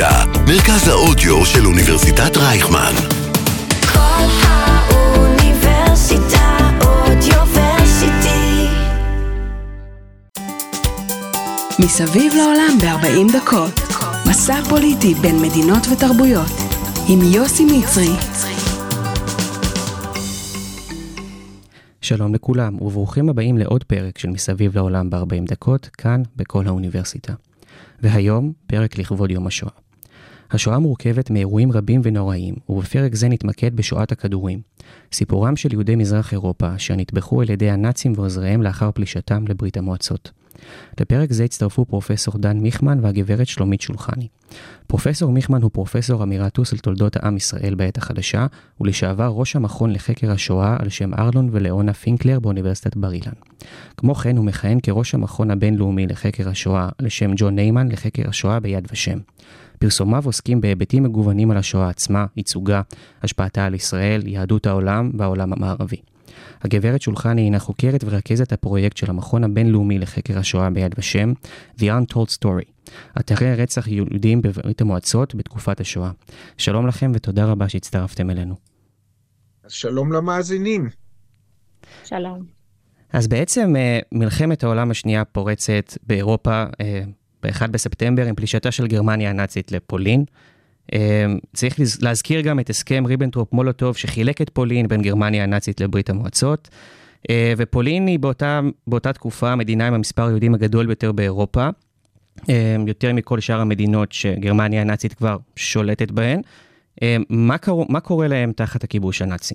האוניברסיטה, מרכז האודיו של אוניברסיטת רייכמן. כל האוניברסיטה אודיוורסיטי. מסביב לעולם ב-40 דקות. מסע פוליטי בין מדינות ותרבויות. עם יוסי מצרי. שלום לכולם, וברוכים הבאים לעוד פרק של מסביב לעולם ב-40 דקות, כאן בכל האוניברסיטה. והיום, פרק לכבוד יום השואה. השואה מורכבת מאירועים רבים ונוראים, ובפרק זה נתמקד בשואת הכדורים. סיפורם של יהודי מזרח אירופה, אשר נטבחו על ידי הנאצים ועוזריהם לאחר פלישתם לברית המועצות. לפרק זה הצטרפו פרופסור דן מיכמן והגברת שלומית שולחני. פרופסור מיכמן הוא פרופסור אמירטוס על תולדות העם ישראל בעת החדשה, ולשעבר ראש המכון לחקר השואה על שם ארלון ולאונה פינקלר באוניברסיטת בר אילן. כמו כן הוא מכהן כראש המכון הבינלאומי לחקר השואה על שם ג'ון ניימן לחקר השואה ביד ושם. פרסומיו עוסקים בהיבטים מגוונים על השואה עצמה, ייצוגה, השפעתה על ישראל, יהדות העולם והעולם המערבי. הגברת שולחני הינה חוקרת ורכזת הפרויקט של המכון הבינלאומי לחקר השואה ביד ושם, The Untold Story, אתרי רצח יהודים בברית המועצות בתקופת השואה. שלום לכם ותודה רבה שהצטרפתם אלינו. אז שלום למאזינים. שלום. אז בעצם אה, מלחמת העולם השנייה פורצת באירופה אה, ב-1 בספטמבר עם פלישתה של גרמניה הנאצית לפולין. אה, צריך להזכיר גם את הסכם ריבנטרופ מולוטוב שחילק את פולין בין גרמניה הנאצית לברית המועצות. ופולין היא באותה, באותה תקופה המדינה עם המספר היהודים הגדול ביותר באירופה, יותר מכל שאר המדינות שגרמניה הנאצית כבר שולטת בהן. מה, קור, מה קורה להם תחת הכיבוש הנאצי?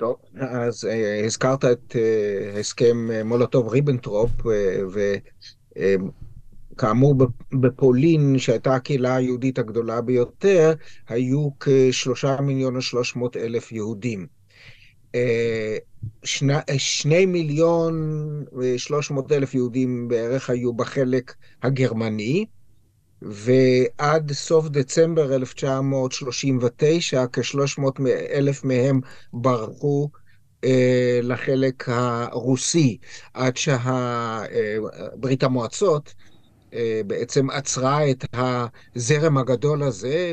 טוב, אז uh, הזכרת את uh, הסכם uh, מולוטוב-ריבנטרופ, uh, וכאמור בפולין, שהייתה הקהילה היהודית הגדולה ביותר, היו כשלושה מיליון ושלוש מאות אלף יהודים. שני, שני מיליון ושלוש מאות אלף יהודים בערך היו בחלק הגרמני, ועד סוף דצמבר 1939, כ-300 אלף מהם ברחו אה, לחלק הרוסי, עד שברית המועצות אה, בעצם עצרה את הזרם הגדול הזה,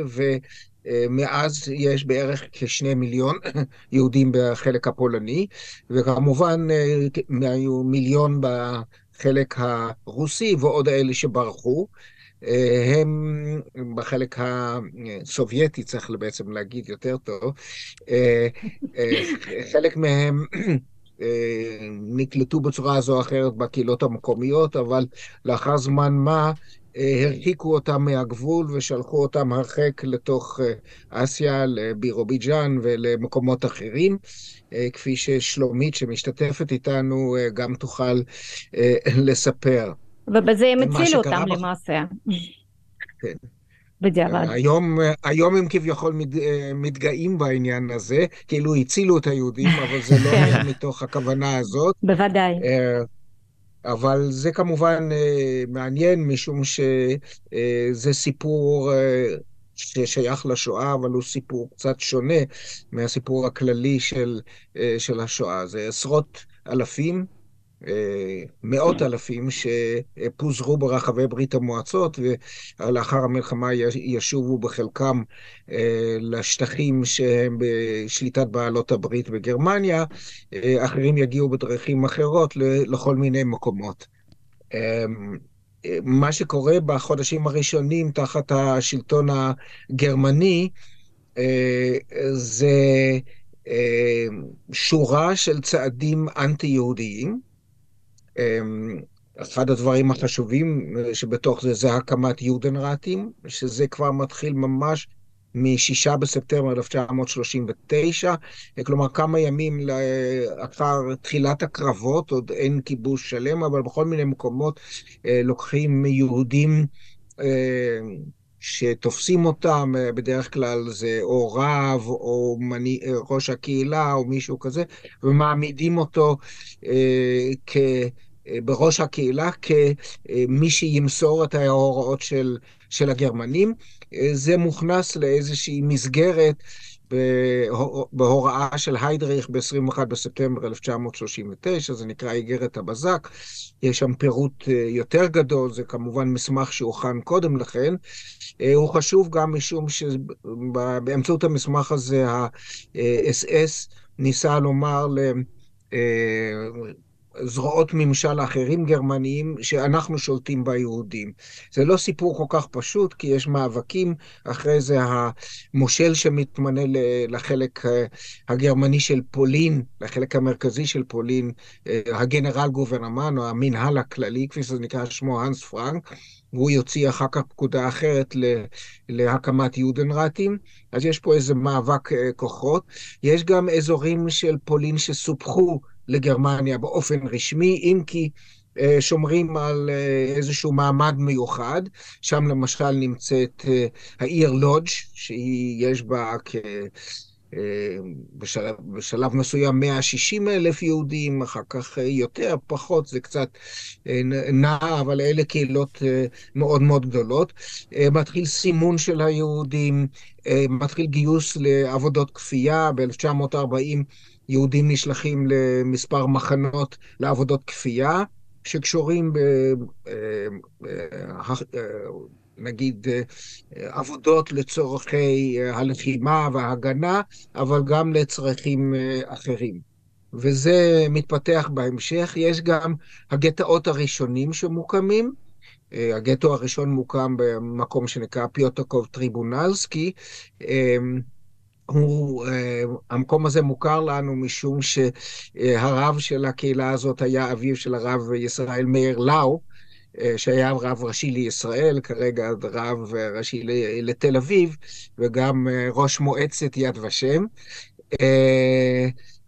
ומאז יש בערך כשני מיליון יהודים בחלק הפולני, וכמובן אה, היו מיליון בחלק הרוסי ועוד אלה שברחו. הם בחלק הסובייטי, צריך בעצם להגיד יותר טוב, חלק מהם נקלטו בצורה זו או אחרת בקהילות המקומיות, אבל לאחר זמן מה הרחיקו אותם מהגבול ושלחו אותם הרחק לתוך אסיה, לבירוביג'אן ולמקומות אחרים, כפי ששלומית שמשתתפת איתנו גם תוכל לספר. ובזה הם הצילו אותם בח... למעשה. כן. בדיעבד. היום, היום הם כביכול מת, מתגאים בעניין הזה, כאילו הצילו את היהודים, אבל זה לא היה מתוך הכוונה הזאת. בוודאי. אבל זה כמובן מעניין, משום שזה סיפור ששייך לשואה, אבל הוא סיפור קצת שונה מהסיפור הכללי של, של השואה. זה עשרות אלפים. מאות אלפים שפוזרו ברחבי ברית המועצות ולאחר המלחמה ישובו בחלקם לשטחים שהם בשליטת בעלות הברית בגרמניה, אחרים יגיעו בדרכים אחרות לכל מיני מקומות. מה שקורה בחודשים הראשונים תחת השלטון הגרמני זה שורה של צעדים אנטי-יהודיים. אחד הדברים החשובים שבתוך זה, זה הקמת יודנראטים, שזה כבר מתחיל ממש מ-6 בספטמבר 1939, כלומר כמה ימים לאחר תחילת הקרבות, עוד אין כיבוש שלם, אבל בכל מיני מקומות לוקחים יהודים שתופסים אותם, בדרך כלל זה או רב, או מני, ראש הקהילה, או מישהו כזה, ומעמידים אותו אה, כ... בראש הקהילה כמי שימסור את ההוראות של, של הגרמנים. זה מוכנס לאיזושהי מסגרת בהור- בהוראה של היידריך ב-21 בספטמבר 1939, זה נקרא איגרת הבזק. יש שם פירוט אה, יותר גדול, זה כמובן מסמך שהוכן קודם לכן. אה, הוא חשוב גם משום שבאמצעות המסמך הזה ה-SS ניסה לומר ל... אה, זרועות ממשל אחרים גרמניים שאנחנו שולטים ביהודים. זה לא סיפור כל כך פשוט, כי יש מאבקים, אחרי זה המושל שמתמנה לחלק אה, הגרמני של פולין, לחלק המרכזי של פולין, אה, הגנרל גוברנמן, או המנהל הכללי, כפי שזה נקרא שמו, הנס פרנק, והוא יוציא אחר כך פקודה אחרת להקמת יודנרטים. אז יש פה איזה מאבק אה, כוחות. יש גם אזורים של פולין שסופחו לגרמניה באופן רשמי, אם כי אה, שומרים על אה, איזשהו מעמד מיוחד. שם למשל נמצאת אה, העיר לודג', שיש בה כ... בשלב, בשלב מסוים 160 אלף יהודים, אחר כך יותר, פחות, זה קצת נע, אבל אלה קהילות מאוד מאוד גדולות. מתחיל סימון של היהודים, מתחיל גיוס לעבודות כפייה. ב-1940 יהודים נשלחים למספר מחנות לעבודות כפייה, שקשורים ב... אה, אה, אה, נגיד עבודות לצורכי הלחימה וההגנה, אבל גם לצרכים אחרים. וזה מתפתח בהמשך. יש גם הגטאות הראשונים שמוקמים. הגטו הראשון מוקם במקום שנקרא פיוטרקוב טריבונלסקי. הוא, אה, המקום הזה מוכר לנו משום שהרב של הקהילה הזאת היה אביו של הרב ישראל מאיר לאו, אה, שהיה רב ראשי לישראל, כרגע רב ראשי לתל אביב, וגם אה, ראש מועצת יד ושם.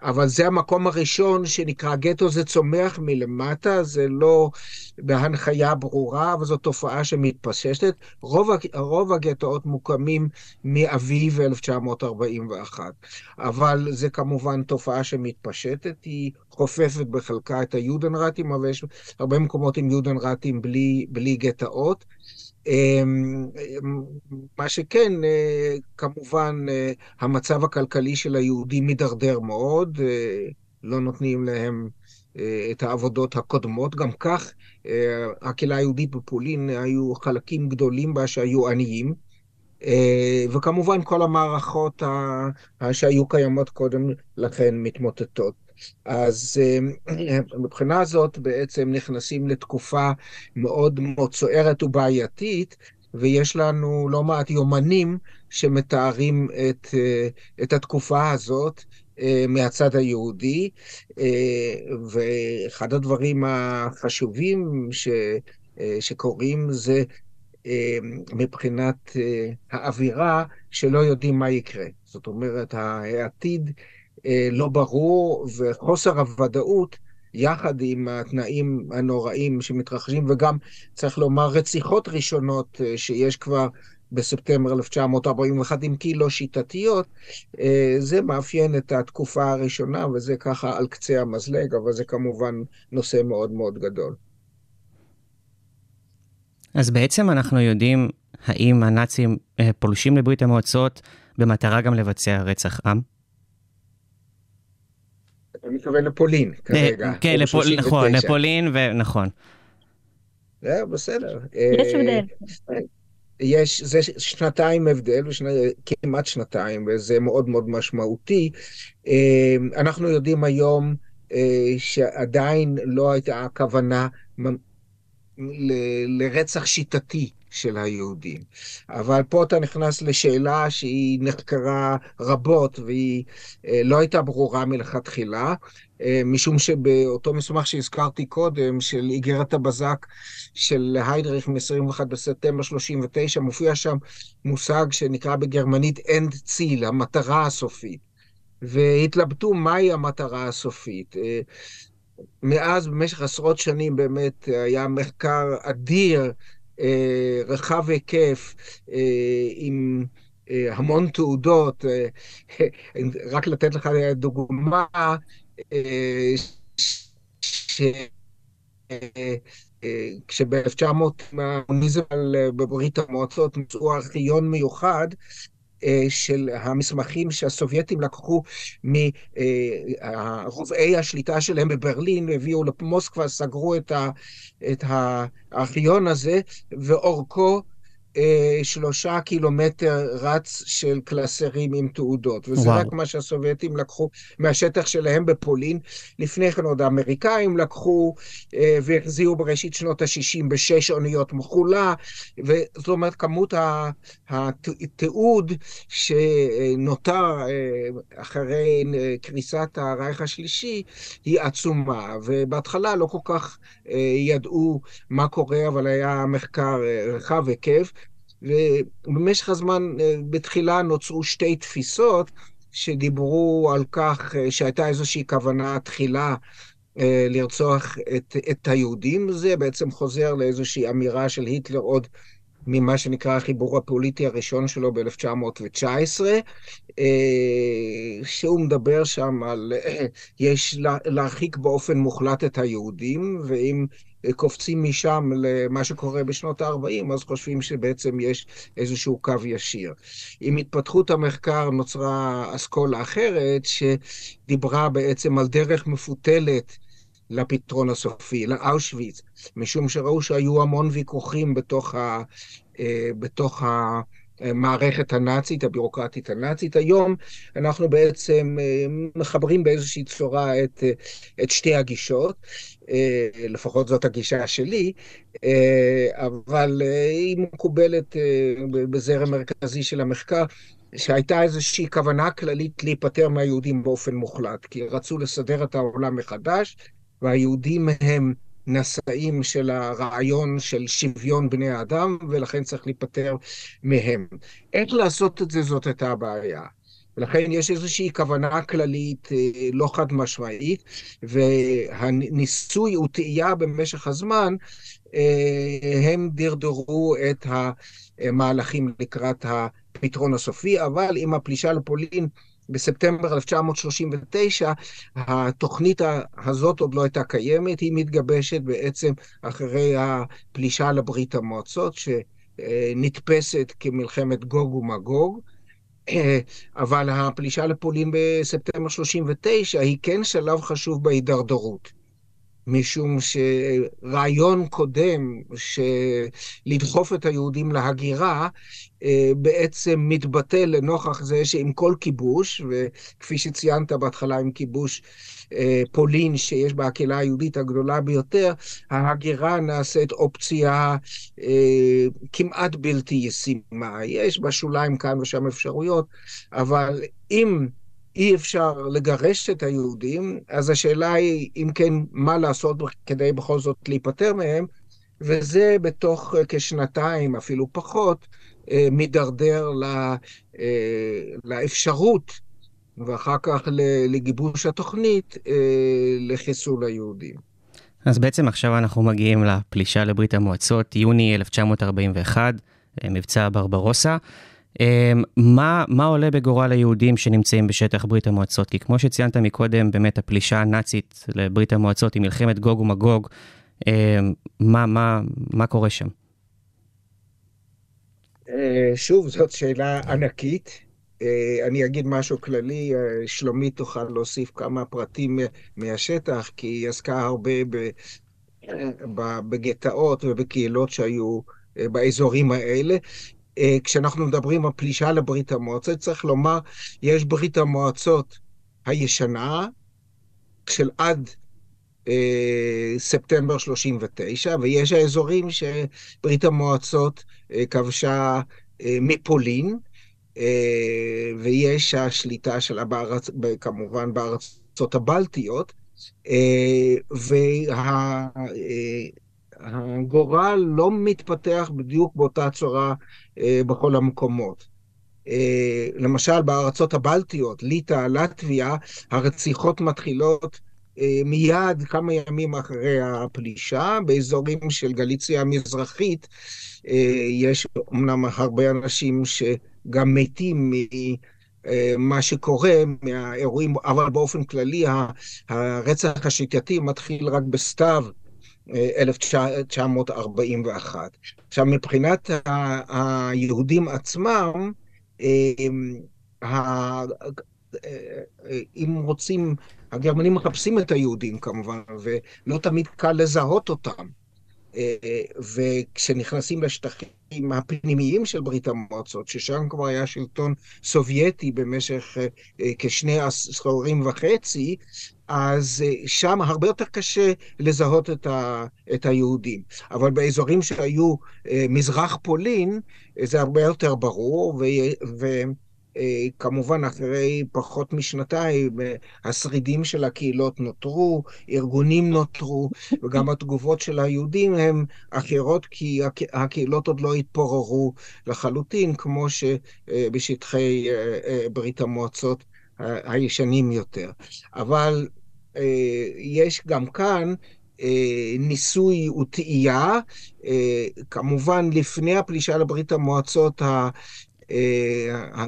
אבל זה המקום הראשון שנקרא גטו, זה צומח מלמטה, זה לא בהנחיה ברורה, אבל זו תופעה שמתפשטת. רוב, רוב הגטאות מוקמים מאביב 1941, אבל זה כמובן תופעה שמתפשטת, היא חופפת בחלקה את היודנרטים, אבל יש הרבה מקומות עם יודנרטים בלי, בלי גטאות. אמ, מה שכן, אה, כמובן, אה, המצב הכלכלי של היהודים מידרדר מאוד, אה, לא נותנים להם את העבודות הקודמות. גם כך, הקהילה היהודית בפולין היו חלקים גדולים בה שהיו עניים. וכמובן, כל המערכות שהיו קיימות קודם לכן מתמוטטות. אז אה, מבחינה זאת בעצם נכנסים לתקופה מאוד מאוד סוערת ובעייתית, ויש לנו לא מעט יומנים שמתארים את, אה, את התקופה הזאת אה, מהצד היהודי, אה, ואחד הדברים החשובים ש, שקורים זה מבחינת האווירה, שלא יודעים מה יקרה. זאת אומרת, העתיד לא ברור, וחוסר הוודאות, יחד עם התנאים הנוראים שמתרחשים, וגם, צריך לומר, רציחות ראשונות אה, שיש כבר בספטמבר 1941, אם כי לא שיטתיות, אה, זה מאפיין את התקופה הראשונה, וזה ככה על קצה המזלג, אבל זה כמובן נושא מאוד מאוד גדול. אז בעצם אנחנו יודעים האם הנאצים אה, פולשים לברית המועצות במטרה גם לבצע רצח עם? אני מתכוון לפולין כרגע. אה, כן, לפול, 39. נכון, לפולין, ונכון. זה בסדר. יש אה, הבדל. יש, זה שנתיים הבדל, ושני, כמעט שנתיים, וזה מאוד מאוד משמעותי. אה, אנחנו יודעים היום אה, שעדיין לא הייתה כוונה מ- ל- לרצח שיטתי של היהודים. אבל פה אתה נכנס לשאלה שהיא נחקרה רבות, והיא אה, לא הייתה ברורה מלכתחילה, אה, משום שבאותו מסמך שהזכרתי קודם, של איגרת הבזק של היידריך מ-21 בספטמבר 39, מופיע שם מושג שנקרא בגרמנית end ציל, המטרה הסופית. והתלבטו מהי המטרה הסופית. אה, מאז, במשך עשרות שנים, באמת היה מחקר אדיר, רחב היקף, אה, עם אה, המון תעודות. אה, רק לתת לך דוגמה, אה, ש... אה, אה, כשב-1900 הקומוניזם בברית המועצות מצאו ארכיון מיוחד, אה, של המסמכים שהסובייטים לקחו מרובעי השליטה שלהם בברלין, הביאו למוסקבה, סגרו את, הארכיון הזה, ואורכו אה, שלושה קילומטר רץ של קלסרים עם תעודות. וזה וואו. רק מה שהסובייטים לקחו מהשטח שלהם בפולין. לפני כן עוד האמריקאים לקחו אה, והחזירו בראשית שנות ה-60 בשש אוניות מחולה, וזאת אומרת כמות התיעוד שנותר אה, אחרי אה, קריסת הרייך השלישי היא עצומה, ובהתחלה לא כל כך אה, ידעו מה קורה, אבל היה מחקר אה, רחב היקף. ובמשך הזמן, אה, בתחילה נוצרו שתי תפיסות שדיברו על כך אה, שהייתה איזושהי כוונה תחילה אה, לרצוח את, את היהודים. זה בעצם חוזר לאיזושהי אמירה של היטלר עוד ממה שנקרא החיבור הפוליטי הראשון שלו ב-1919, שהוא מדבר שם על אה, יש לה- להרחיק באופן מוחלט את היהודים, ואם קופצים משם למה שקורה בשנות ה-40, אז חושבים שבעצם יש איזשהו קו ישיר. עם התפתחות המחקר נוצרה אסכולה אחרת, שדיברה בעצם על דרך מפותלת לפתרון הסופי, לאושוויץ, משום שראו שהיו המון ויכוחים בתוך, ה, אה, בתוך המערכת הנאצית, הבירוקרטית הנאצית. היום אנחנו בעצם אה, מחברים באיזושהי צורה את, אה, את שתי הגישות, לפחות זאת הגישה שלי, אבל היא מקובלת בזרם מרכזי של המחקר. שהייתה איזושהי כוונה כללית להיפטר מהיהודים באופן מוחלט, כי רצו לסדר את העולם מחדש, והיהודים הם נשאים של הרעיון של שוויון בני האדם, ולכן צריך להיפטר מהם. איך לעשות את זה, זאת הייתה הבעיה. ולכן יש איזושהי כוונה כללית אה, לא חד משמעית, והניסוי וטעייה במשך הזמן, אה, הם דרדרו את המהלכים לקראת הפתרון הסופי, אבל עם הפלישה לפולין בספטמבר 1939, התוכנית הזאת עוד לא הייתה קיימת, היא מתגבשת בעצם אחרי הפלישה לברית המועצות, שנתפסת כמלחמת גוג ומגוג. אבל הפלישה לפולין בספטמבר 39 היא כן שלב חשוב בהידרדרות. משום שרעיון קודם שלדחוף את היהודים להגירה בעצם מתבטא לנוכח זה שעם כל כיבוש, וכפי שציינת בהתחלה עם כיבוש פולין, שיש בה הקהילה היהודית הגדולה ביותר, ההגירה נעשית אופציה כמעט בלתי ישימה. יש בשוליים כאן ושם אפשרויות, אבל אם אי אפשר לגרש את היהודים, אז השאלה היא, אם כן, מה לעשות כדי בכל זאת להיפטר מהם, וזה בתוך כשנתיים, אפילו פחות, מידרדר לאפשרות, ואחר כך לגיבוש התוכנית, לחיסול היהודים. אז בעצם עכשיו אנחנו מגיעים לפלישה לברית המועצות, יוני 1941, מבצע ברברוסה. מה, מה עולה בגורל היהודים שנמצאים בשטח ברית המועצות? כי כמו שציינת מקודם, באמת הפלישה הנאצית לברית המועצות היא מלחמת גוג ומגוג. מה, מה, מה קורה שם? שוב, זאת שאלה ענקית. אני אגיד משהו כללי, שלומית תוכל להוסיף כמה פרטים מהשטח, כי היא עסקה הרבה בגטאות ובקהילות שהיו באזורים האלה. כשאנחנו מדברים על פלישה לברית המועצות, צריך לומר, יש ברית המועצות הישנה, של עד אה, ספטמבר 39, ויש האזורים שברית המועצות אה, כבשה אה, מפולין, אה, ויש השליטה שלה בארץ, כמובן בארצות הבלטיות, אה, וה... אה, הגורל לא מתפתח בדיוק באותה צורה אה, בכל המקומות. אה, למשל, בארצות הבלטיות, ליטא, לטביה, הרציחות מתחילות אה, מיד כמה ימים אחרי הפלישה. באזורים של גליציה המזרחית יש אמנם הרבה אנשים שגם מתים ממה שקורה, מהאירועים, אבל באופן כללי הרצח השיטתי מתחיל רק בסתיו. 1941. עכשיו, מבחינת היהודים עצמם, אם רוצים, הגרמנים מחפשים את היהודים כמובן, ולא תמיד קל לזהות אותם. וכשנכנסים לשטחים הפנימיים של ברית המועצות, ששם כבר היה שלטון סובייטי במשך כשני עשורים וחצי, אז שם הרבה יותר קשה לזהות את, ה, את היהודים. אבל באזורים שהיו מזרח פולין, זה הרבה יותר ברור, ו... ו כמובן, אחרי פחות משנתיים, השרידים של הקהילות נותרו, ארגונים נותרו, וגם התגובות של היהודים הן אחרות, כי הקהילות עוד לא התפוררו לחלוטין, כמו שבשטחי ברית המועצות הישנים יותר. אבל יש גם כאן ניסוי וטעייה, כמובן לפני הפלישה לברית המועצות,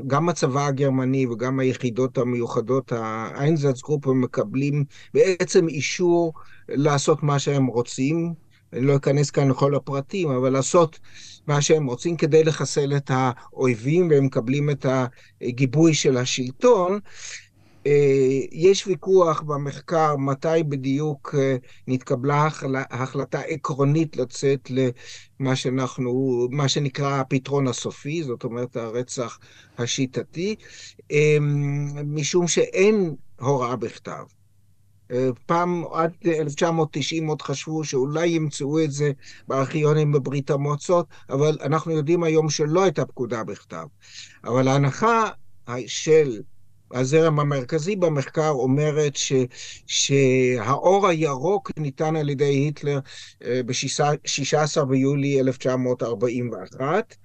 גם הצבא הגרמני וגם היחידות המיוחדות, האיינזצגרופ, הם מקבלים בעצם אישור לעשות מה שהם רוצים. אני לא אכנס כאן לכל הפרטים, אבל לעשות מה שהם רוצים כדי לחסל את האויבים, והם מקבלים את הגיבוי של השלטון. יש ויכוח במחקר מתי בדיוק נתקבלה החלטה עקרונית לצאת למה שאנחנו, מה שנקרא הפתרון הסופי, זאת אומרת הרצח השיטתי, משום שאין הוראה בכתב. פעם, עד 1990 עוד חשבו שאולי ימצאו את זה בארכיונים בברית המועצות, אבל אנחנו יודעים היום שלא הייתה פקודה בכתב. אבל ההנחה של הזרם המרכזי במחקר אומרת ש, שהאור הירוק ניתן על ידי היטלר ב-16 ביולי 1941,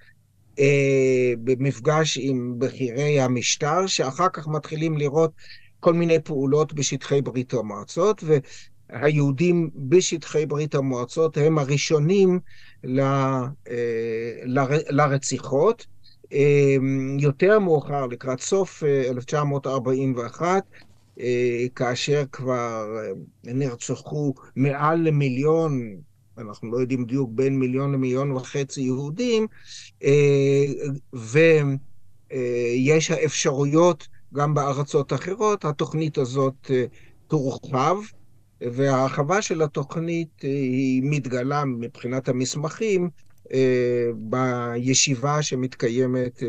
במפגש עם בכירי המשטר, שאחר כך מתחילים לראות כל מיני פעולות בשטחי ברית המועצות, והיהודים בשטחי ברית המועצות הם הראשונים ל, ל, לרציחות. יותר מאוחר, לקראת סוף 1941, כאשר כבר נרצחו מעל למיליון, אנחנו לא יודעים בדיוק, בין מיליון למיליון וחצי יהודים, ויש האפשרויות גם בארצות אחרות, התוכנית הזאת תורחב, וההרחבה של התוכנית היא מתגלה מבחינת המסמכים בישיבה שמתקיימת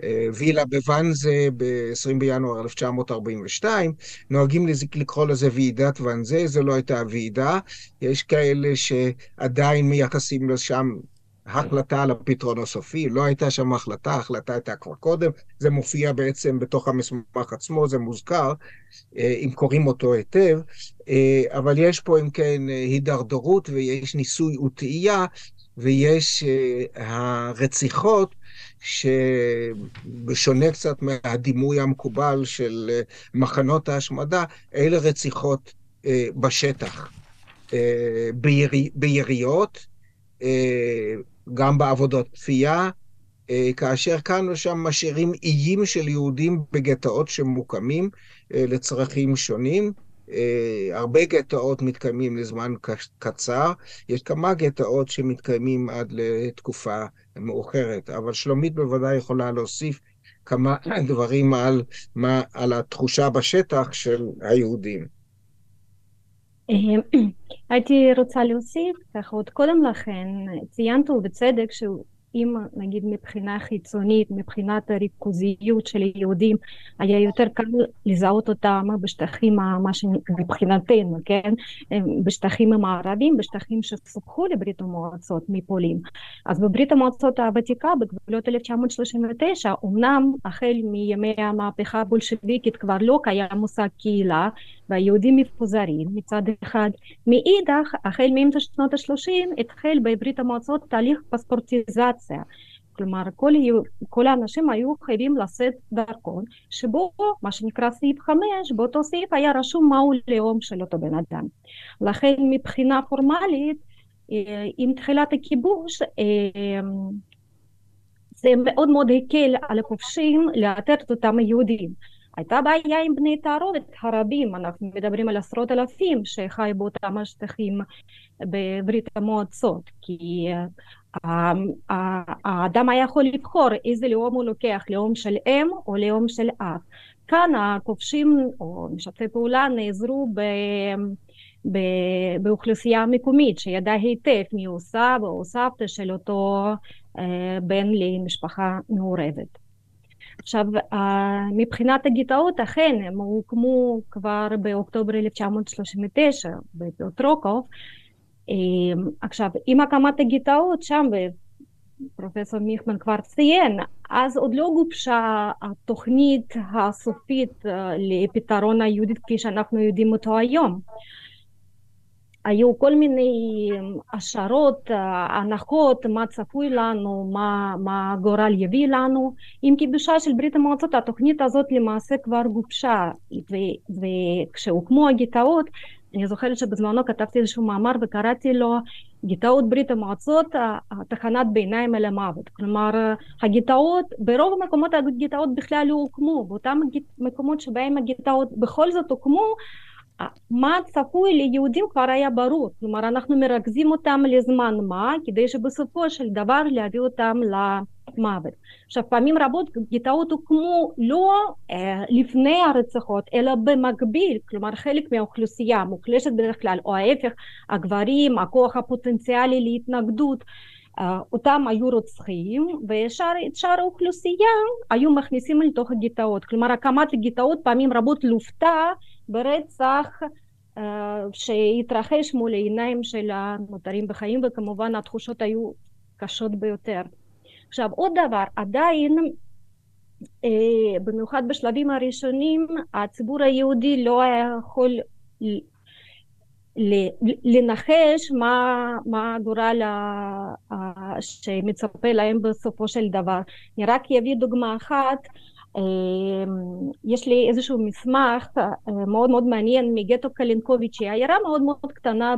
בווילה בוואנזה ב-20 בינואר 1942. נוהגים לקרוא לזה ועידת ואנזה, זו לא הייתה ועידה. יש כאלה שעדיין מייחסים לשם החלטה על הפתרון הסופי, לא הייתה שם החלטה, ההחלטה הייתה כבר קודם, זה מופיע בעצם בתוך המסמך עצמו, זה מוזכר, אם קוראים אותו היטב, אבל יש פה אם כן הידרדרות ויש ניסוי וטעייה ויש הרציחות, שבשונה קצת מהדימוי המקובל של מחנות ההשמדה, אלה רציחות בשטח, בירי, ביריות, גם בעבודות כפייה, כאשר כאן ושם משאירים איים של יהודים בגטאות שמוקמים לצרכים שונים. הרבה גטאות מתקיימים לזמן קצר, יש כמה גטאות שמתקיימים עד לתקופה מאוחרת, אבל שלומית בוודאי יכולה להוסיף כמה דברים על, מה, על התחושה בשטח של היהודים. הייתי רוצה להוסיף, ככה עוד קודם לכן, ציינת ובצדק שהוא אם נגיד מבחינה חיצונית, מבחינת הריכוזיות של היהודים, היה יותר קל לזהות אותם בשטחים, מה שמבחינתנו, כן, בשטחים המערבים, בשטחים שסופחו לברית המועצות מפולין. אז בברית המועצות הוותיקה, בגבולות 1939, אמנם החל מימי המהפכה הבולשביקית כבר לא קיים מושג קהילה, והיהודים מפוזרים מצד אחד. מאידך, החל מאמצע שנות ה-30 התחיל בברית המועצות תהליך פספורטיזציה. כלומר, כל, כל האנשים היו חייבים לשאת דרכון, שבו, מה שנקרא סעיף 5, באותו סעיף היה רשום מהו לאום של אותו בן אדם. לכן מבחינה פורמלית, עם תחילת הכיבוש, זה מאוד מאוד הקל על הכובשים לאתר את אותם היהודים. הייתה בעיה עם בני תערובת הרבים, אנחנו מדברים על עשרות אלפים שחיו באותם השטחים בברית המועצות, כי אה, האדם היה יכול לבחור איזה לאום הוא לוקח, לאום של אם או לאום של אב. כאן הכובשים או משתפי פעולה נעזרו ב... באוכלוסייה מקומית שידעה היטב מי הוא סבא או סבתא של אותו אה, בן למשפחה מעורבת. עכשיו מבחינת הגטאות אכן הם הוקמו כבר באוקטובר 1939 בפיוטרוקוב אה, עכשיו עם הקמת הגטאות שם פרופסור מיכמן כבר ציין, אז עוד לא גובשה התוכנית הסופית אה, לפתרון היהודית כפי שאנחנו יודעים אותו היום. היו כל מיני השערות, הנחות, מה צפוי לנו, מה, מה גורל יביא לנו. עם כיבושה של ברית המועצות התוכנית הזאת למעשה כבר גובשה, וכשהוקמו הגטאות, אני זוכרת שבזמנו כתבתי איזשהו מאמר וקראתי לו גטאות ברית המועצות, תחנת ביניים אל המוות. כלומר, הגטאות, ברוב המקומות הגטאות בכלל לא הוקמו, באותם מקומות שבהם הגטאות בכל זאת הוקמו, מה צפוי ליהודים כבר היה ברור, כלומר אנחנו מרכזים אותם לזמן מה כדי שבסופו של דבר להביא אותם למוות. עכשיו פעמים רבות גטאות הוקמו לא אה, לפני הרציחות אלא במקביל, כלומר חלק מהאוכלוסייה מוחלשת בדרך כלל או ההפך הגברים, הכוח הפוטנציאלי להתנגדות אותם היו רוצחים ואת שאר האוכלוסייה היו מכניסים לתוך הגטאות כלומר הקמת הגטאות פעמים רבות לוותה ברצח uh, שהתרחש מול העיניים של הנותרים בחיים וכמובן התחושות היו קשות ביותר. עכשיו עוד דבר עדיין uh, במיוחד בשלבים הראשונים הציבור היהודי לא היה יכול לנחש מה, מה הגורל שמצפה להם בסופו של דבר. אני רק אביא דוגמה אחת יש לי איזשהו מסמך אה, מאוד מאוד מעניין מגטו קלינקוביץ', עיירה מאוד מאוד קטנה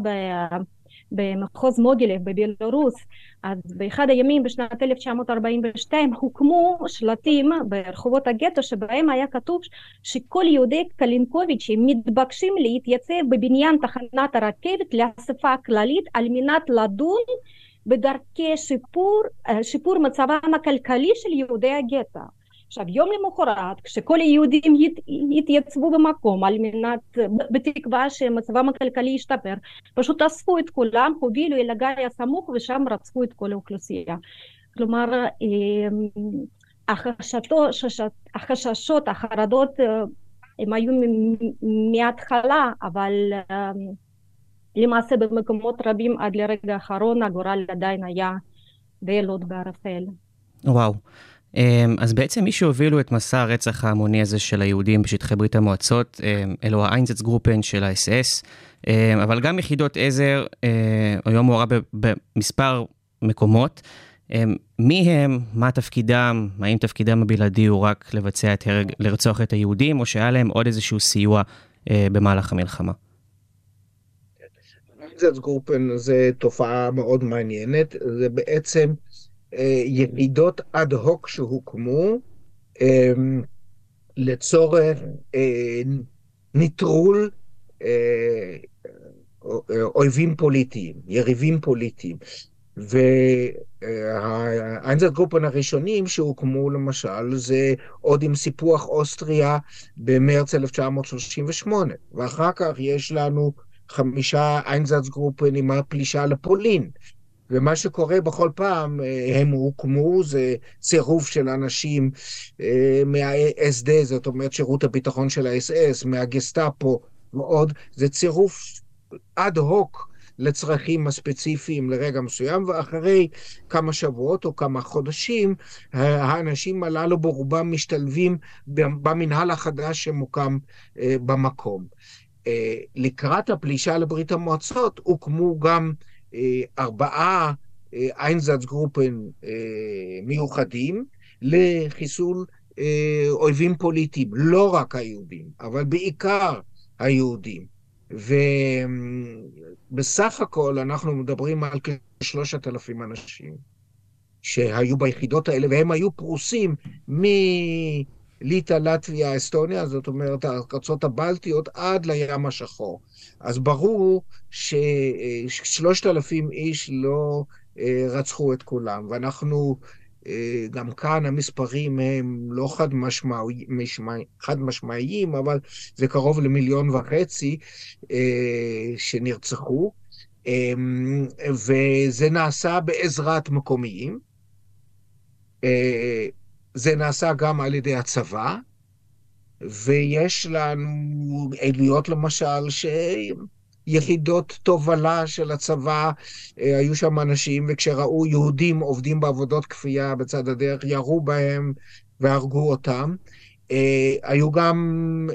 במחוז מוגילב בבלרוס, אז באחד הימים בשנת 1942 הוקמו שלטים ברחובות הגטו שבהם היה כתוב שכל יהודי קלינקוביץ' מתבקשים להתייצב בבניין תחנת הרכבת לאספה הכללית על מנת לדון בדרכי שיפור, אה, שיפור מצבם הכלכלי של יהודי הגטו עכשיו יום למחרת כשכל היהודים התייצבו במקום על מנת בתקווה שמצבם הכלכלי ישתפר פשוט אספו את כולם הובילו אל הגיא הסמוך ושם רצחו את כל האוכלוסייה כלומר אמ, החשתו, החששות החרדות אה, הם היו מההתחלה אבל אמ, למעשה במקומות רבים עד לרגע האחרון הגורל עדיין היה די לוט בערפל. וואו. אמ, אז בעצם מי שהובילו את מסע הרצח ההמוני הזה של היהודים בשטחי ברית המועצות, אמ, אלו האיינזץ גרופן של האס-אס, אמ, אבל גם יחידות עזר, היום מעורב במספר מקומות. מי הם, מה תפקידם, האם תפקידם הבלעדי הוא רק לבצע את הרג, לרצוח את היהודים, או שהיה להם עוד איזשהו סיוע אה, במהלך המלחמה? איינזץ גרופן זה תופעה מאוד מעניינת, זה בעצם יחידות אד הוק שהוקמו אה, לצורך אה, נטרול אויבים פוליטיים, יריבים פוליטיים. והאיינזצגרופן הראשונים שהוקמו למשל זה עוד עם סיפוח אוסטריה במרץ 1938 ואחר כך יש לנו חמישה איינזצגרופן עם הפלישה לפולין ומה שקורה בכל פעם, אה, הם הוקמו, זה צירוף של אנשים אה, מה-SD, זאת אומרת שירות הביטחון של ה-SS, מהגסטאפו ועוד, זה צירוף אד הוק לצרכים הספציפיים לרגע מסוים, ואחרי כמה שבועות או כמה חודשים, האנשים הללו ברובם משתלבים במנהל החדש שמוקם אה, במקום. לקראת הפלישה לברית המועצות הוקמו גם ארבעה איינזאץ גרופן אה, מיוחדים לחיסול אה, אויבים פוליטיים, לא רק היהודים, אבל בעיקר היהודים. ובסך הכל אנחנו מדברים על כשלושת אלפים אנשים שהיו ביחידות האלה, והם היו פרוסים ליטא, לטביה, אסטוניה, זאת אומרת, הארצות הבלטיות, עד לים השחור. אז ברור ששלושת אלפים איש לא אה, רצחו את כולם, ואנחנו, אה, גם כאן המספרים הם לא חד, משמעי, חד משמעיים, אבל זה קרוב למיליון וחצי אה, שנרצחו, וזה נעשה בעזרת מקומיים. זה נעשה גם על ידי הצבא, ויש לנו עדויות למשל שיחידות תובלה של הצבא, אה, היו שם אנשים, וכשראו יהודים עובדים בעבודות כפייה בצד הדרך, ירו בהם והרגו אותם. Uh, היו גם uh,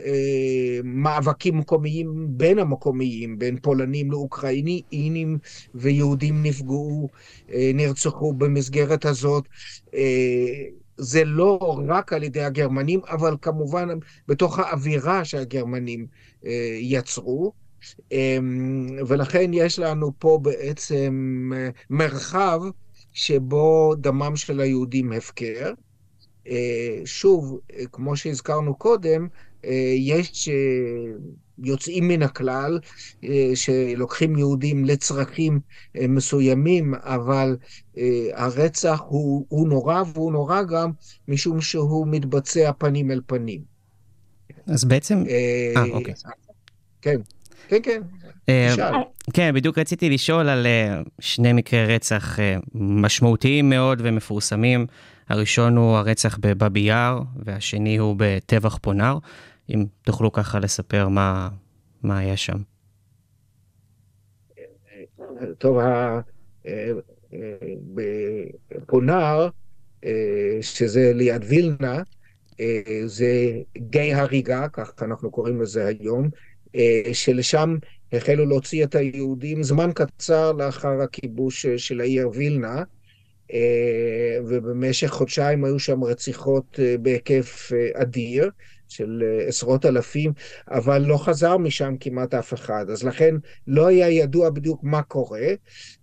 מאבקים מקומיים בין המקומיים, בין פולנים לאוקראינים, ויהודים נפגעו, נרצחו במסגרת הזאת. זה לא רק על ידי הגרמנים, אבל כמובן בתוך האווירה שהגרמנים אה, יצרו. אמ, ולכן יש לנו פה בעצם אה, מרחב שבו דמם של היהודים הפקר. אה, שוב, כמו שהזכרנו קודם, יש יוצאים מן הכלל, אה, שלוקחים יהודים לצרכים אה, מסוימים, אבל אה, הרצח הוא, הוא נורא, והוא נורא גם משום שהוא מתבצע פנים אל פנים. אז בעצם... אה, אוקיי. כן, כן, כן. כן, בדיוק רציתי לשאול על שני מקרי רצח משמעותיים מאוד ומפורסמים. הראשון הוא הרצח בבאבי יאר, והשני הוא בטבח פונאר. אם תוכלו ככה לספר מה, מה היה שם. טוב, בפונאר, שזה ליד וילנה, זה גיא הריגה, כך אנחנו קוראים לזה היום, שלשם החלו להוציא את היהודים זמן קצר לאחר הכיבוש של העיר וילנה, ובמשך חודשיים היו שם רציחות בהיקף אדיר. של אה, עשרות אלפים, אבל לא חזר משם כמעט אף אחד. אז לכן לא היה ידוע בדיוק מה קורה.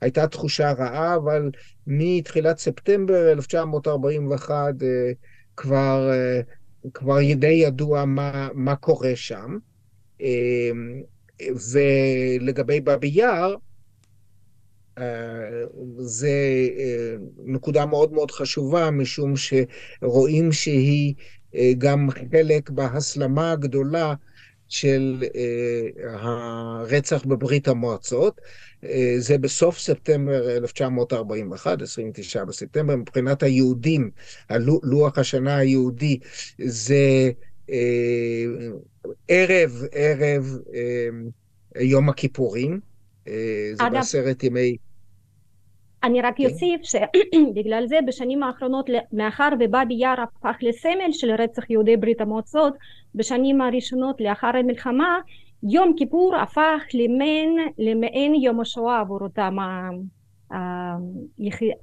הייתה תחושה רעה, אבל מתחילת ספטמבר 1941 אה, כבר, אה, כבר די ידוע מה, מה קורה שם. ולגבי באבי יאר, זה נקודה מאוד מאוד חשובה, משום שרואים שהיא גם חלק בהסלמה הגדולה של אה, הרצח בברית המועצות. אה, זה בסוף ספטמבר 1941, 29 בספטמבר, מבחינת היהודים, לוח השנה היהודי, זה ערב, ערב יום הכיפורים. זה בעשרת ימי... אני רק כן. אוסיף שבגלל זה בשנים האחרונות מאחר ובאבי יאר הפך לסמל של רצח יהודי ברית המועצות בשנים הראשונות לאחר המלחמה יום כיפור הפך למעין, למעין יום השואה עבור אותם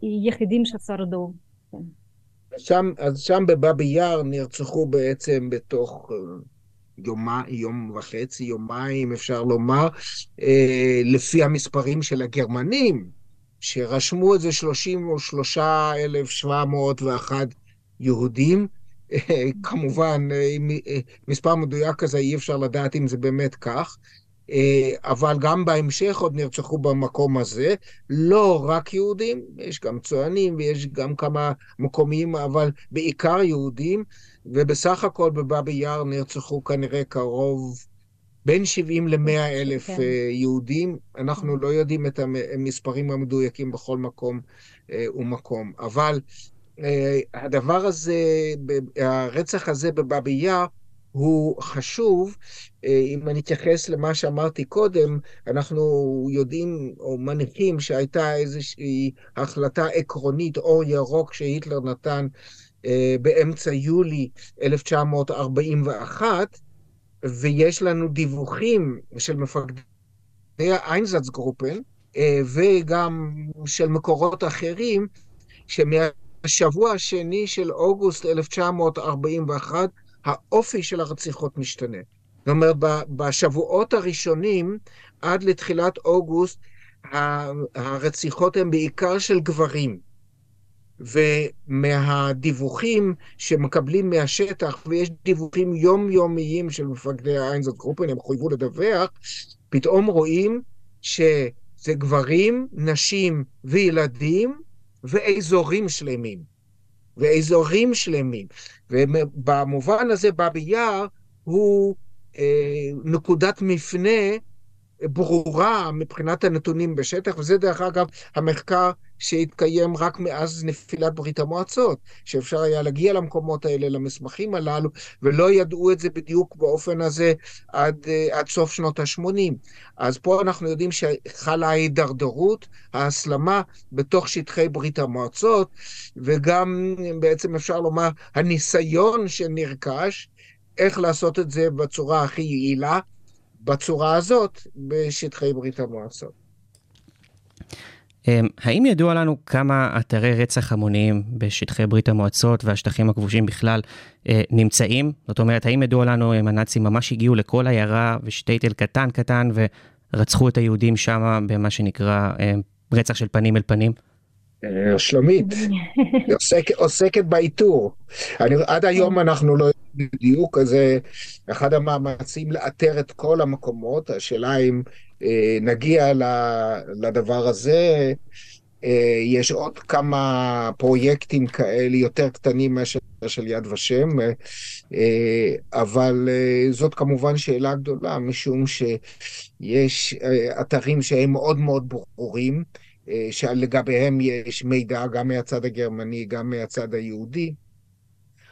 היחידים ששרדו. כן. שם, אז שם בבאבי יאר נרצחו בעצם בתוך אה, יום, יום וחצי, יומיים אפשר לומר, אה, לפי המספרים של הגרמנים, שרשמו את זה 33,701 יהודים. כמובן, מספר מדויק כזה אי אפשר לדעת אם זה באמת כך, אבל גם בהמשך עוד נרצחו במקום הזה. לא רק יהודים, יש גם צוענים ויש גם כמה מקומיים, אבל בעיקר יהודים, ובסך הכל בבאבי יאר נרצחו כנראה קרוב בין 70 ל-100 אלף כן. אה, יהודים, אנחנו כן. לא יודעים את המספרים המדויקים בכל מקום אה, ומקום. אבל אה, הדבר הזה, הרצח הזה בבאבי יאר, הוא חשוב. אם אני אתייחס למה שאמרתי קודם, אנחנו יודעים או מניחים שהייתה איזושהי החלטה עקרונית, אור ירוק, שהיטלר נתן באמצע יולי 1941, ויש לנו דיווחים של מפקדי האיינזצגרופן, אה, וגם של מקורות אחרים, שמהשבוע השני של אוגוסט 1941, האופי של הרציחות משתנה. זאת אומרת, בשבועות הראשונים, עד לתחילת אוגוסט, הרציחות הן בעיקר של גברים. ומהדיווחים שמקבלים מהשטח, ויש דיווחים יומיומיים של מפקדי האיינזות גרופן, הם חויבו לדווח, פתאום רואים שזה גברים, נשים וילדים ואזורים שלמים. ואזורים שלמים. ובמובן הזה באבי יאר הוא אה, נקודת מפנה ברורה מבחינת הנתונים בשטח, וזה דרך אגב המחקר שהתקיים רק מאז נפילת ברית המועצות, שאפשר היה להגיע למקומות האלה, למסמכים הללו, ולא ידעו את זה בדיוק באופן הזה עד, אה, עד סוף שנות ה-80. אז פה אנחנו יודעים שחלה ההידרדרות, ההסלמה בתוך שטחי ברית המועצות, וגם בעצם אפשר לומר הניסיון שנרכש, איך לעשות את זה בצורה הכי יעילה. בצורה הזאת בשטחי ברית המועצות. אמ, האם ידוע לנו כמה אתרי רצח המוניים בשטחי ברית המועצות והשטחים הכבושים בכלל אה, נמצאים? זאת אומרת, האם ידוע לנו אם הנאצים ממש הגיעו לכל עיירה ושטייטל קטן קטן ורצחו את היהודים שם במה שנקרא אה, רצח של פנים אל פנים? אה, שלומית, עוסק, עוסקת באיתור. אני, עד היום אנחנו לא יודעים בדיוק, אז זה אחד המאמצים לאתר את כל המקומות. השאלה אם אה, נגיע לדבר הזה. אה, יש עוד כמה פרויקטים כאלה יותר קטנים מאשר של יד ושם, אה, אה, אבל אה, זאת כמובן שאלה גדולה, משום שיש אה, אתרים שהם מאוד מאוד ברורים. אה, שלגביהם יש מידע גם מהצד הגרמני, גם מהצד היהודי.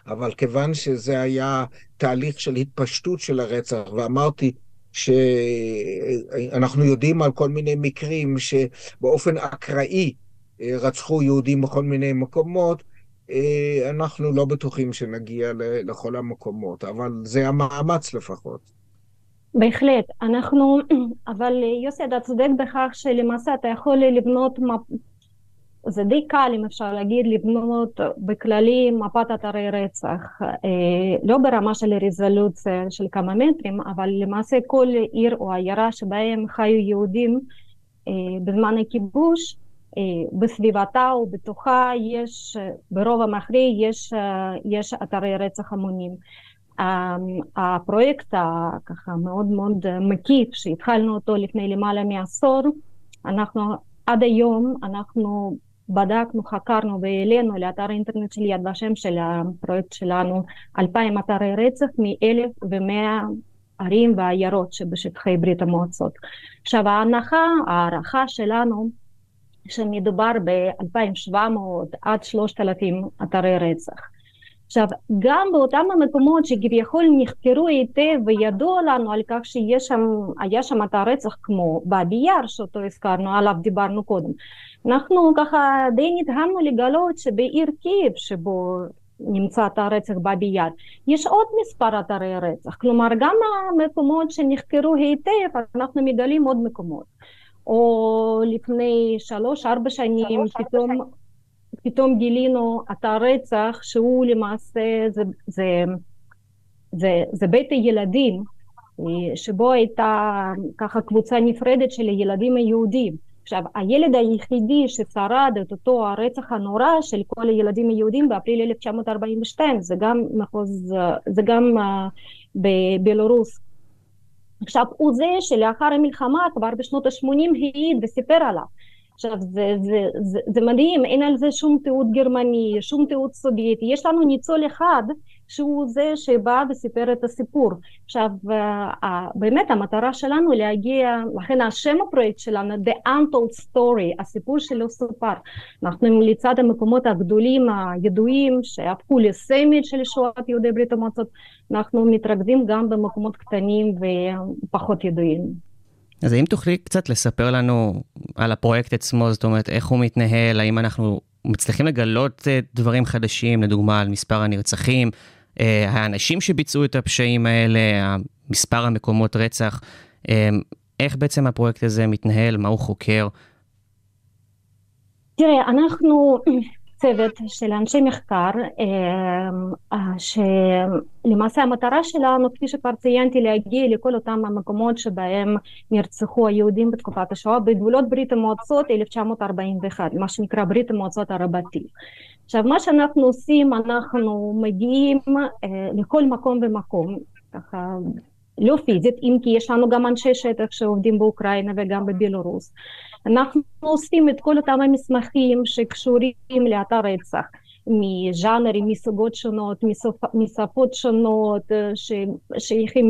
אבל כיוון שזה היה תהליך של התפשטות של הרצח, ואמרתי שאנחנו יודעים על כל מיני מקרים שבאופן אקראי אה, רצחו יהודים בכל מיני מקומות, אה, אנחנו לא בטוחים שנגיע לכל המקומות, אבל זה המאמץ לפחות. בהחלט, אנחנו, אבל יוסי אתה צודק בכך שלמעשה אתה יכול לבנות. זה די קל אם אפשר להגיד לבנות בכללי מפת אתרי רצח, אה, לא ברמה של רזולוציה של כמה מטרים, אבל למעשה כל עיר או עיירה שבהם חיו יהודים אה, בזמן הכיבוש, אה, בסביבתה או בתוכה יש, ברוב המכריע יש, יש אתרי רצח המונים. הפרויקט הככה מאוד מאוד מקיף שהתחלנו אותו לפני למעלה מעשור, אנחנו עד היום אנחנו בדקנו, חקרנו והעלינו לאתר האינטרנט של יד ושם של הפרויקט שלנו אלפיים אתרי רצח מאלף ומאה ערים ועיירות שבשטחי ברית המועצות. עכשיו ההנחה, ההערכה שלנו שמדובר ב-2,700 עד 3,000 אתרי רצח. עכשיו, גם באותם המקומות שכביכול נחקרו היטב וידוע לנו על כך שהיה שם אתר רצח כמו באבי יאר שאותו הזכרנו, עליו דיברנו קודם, אנחנו ככה די נדהמנו לגלות שבעיר קייב שבו נמצא אתר רצח באבי יאר, יש עוד מספר אתרי רצח, כלומר גם המקומות שנחקרו היטב אנחנו מגלים עוד מקומות. או לפני שלוש ארבע שנים פתאום פתאום גילינו אתר רצח שהוא למעשה זה, זה, זה, זה בית הילדים שבו הייתה ככה קבוצה נפרדת של הילדים היהודים. עכשיו הילד היחידי ששרד את אותו הרצח הנורא של כל הילדים היהודים באפריל 1942 זה גם מחוז, זה גם uh, בבלרוס. עכשיו הוא זה שלאחר המלחמה כבר בשנות ה-80 העיד וסיפר עליו עכשיו זה, זה, זה, זה מדהים, אין על זה שום תיעוד גרמני, שום תיעוד סובייטי, יש לנו ניצול אחד שהוא זה שבא וסיפר את הסיפור. עכשיו באמת המטרה שלנו להגיע, לכן השם הפרויקט שלנו The Untold Story, הסיפור שלא סופר. אנחנו לצד המקומות הגדולים הידועים שהפכו לסמל של שואת יהודי ברית המועצות, אנחנו מתרכזים גם במקומות קטנים ופחות ידועים. אז האם תוכלי קצת לספר לנו על הפרויקט עצמו, זאת אומרת, איך הוא מתנהל, האם אנחנו מצליחים לגלות אה, דברים חדשים, לדוגמה על מספר הנרצחים, אה, האנשים שביצעו את הפשעים האלה, מספר המקומות רצח, אה, איך בעצם הפרויקט הזה מתנהל, מה הוא חוקר? תראה, אנחנו, צוות של אנשי מחקר שלמעשה המטרה שלנו כפי שכבר ציינתי להגיע לכל אותם המקומות שבהם נרצחו היהודים בתקופת השואה בגבולות ברית המועצות 1941 מה שנקרא ברית המועצות הרבתי. עכשיו מה שאנחנו עושים אנחנו מגיעים לכל מקום ומקום ככה לא פיזית, אם כי יש לנו גם אנשי שטח שעובדים באוקראינה וגם בבלרוס. אנחנו אוספים את כל אותם המסמכים שקשורים לאתר רצח, מז'אנרים, מסוגות שונות, משפות שונות, ששייכים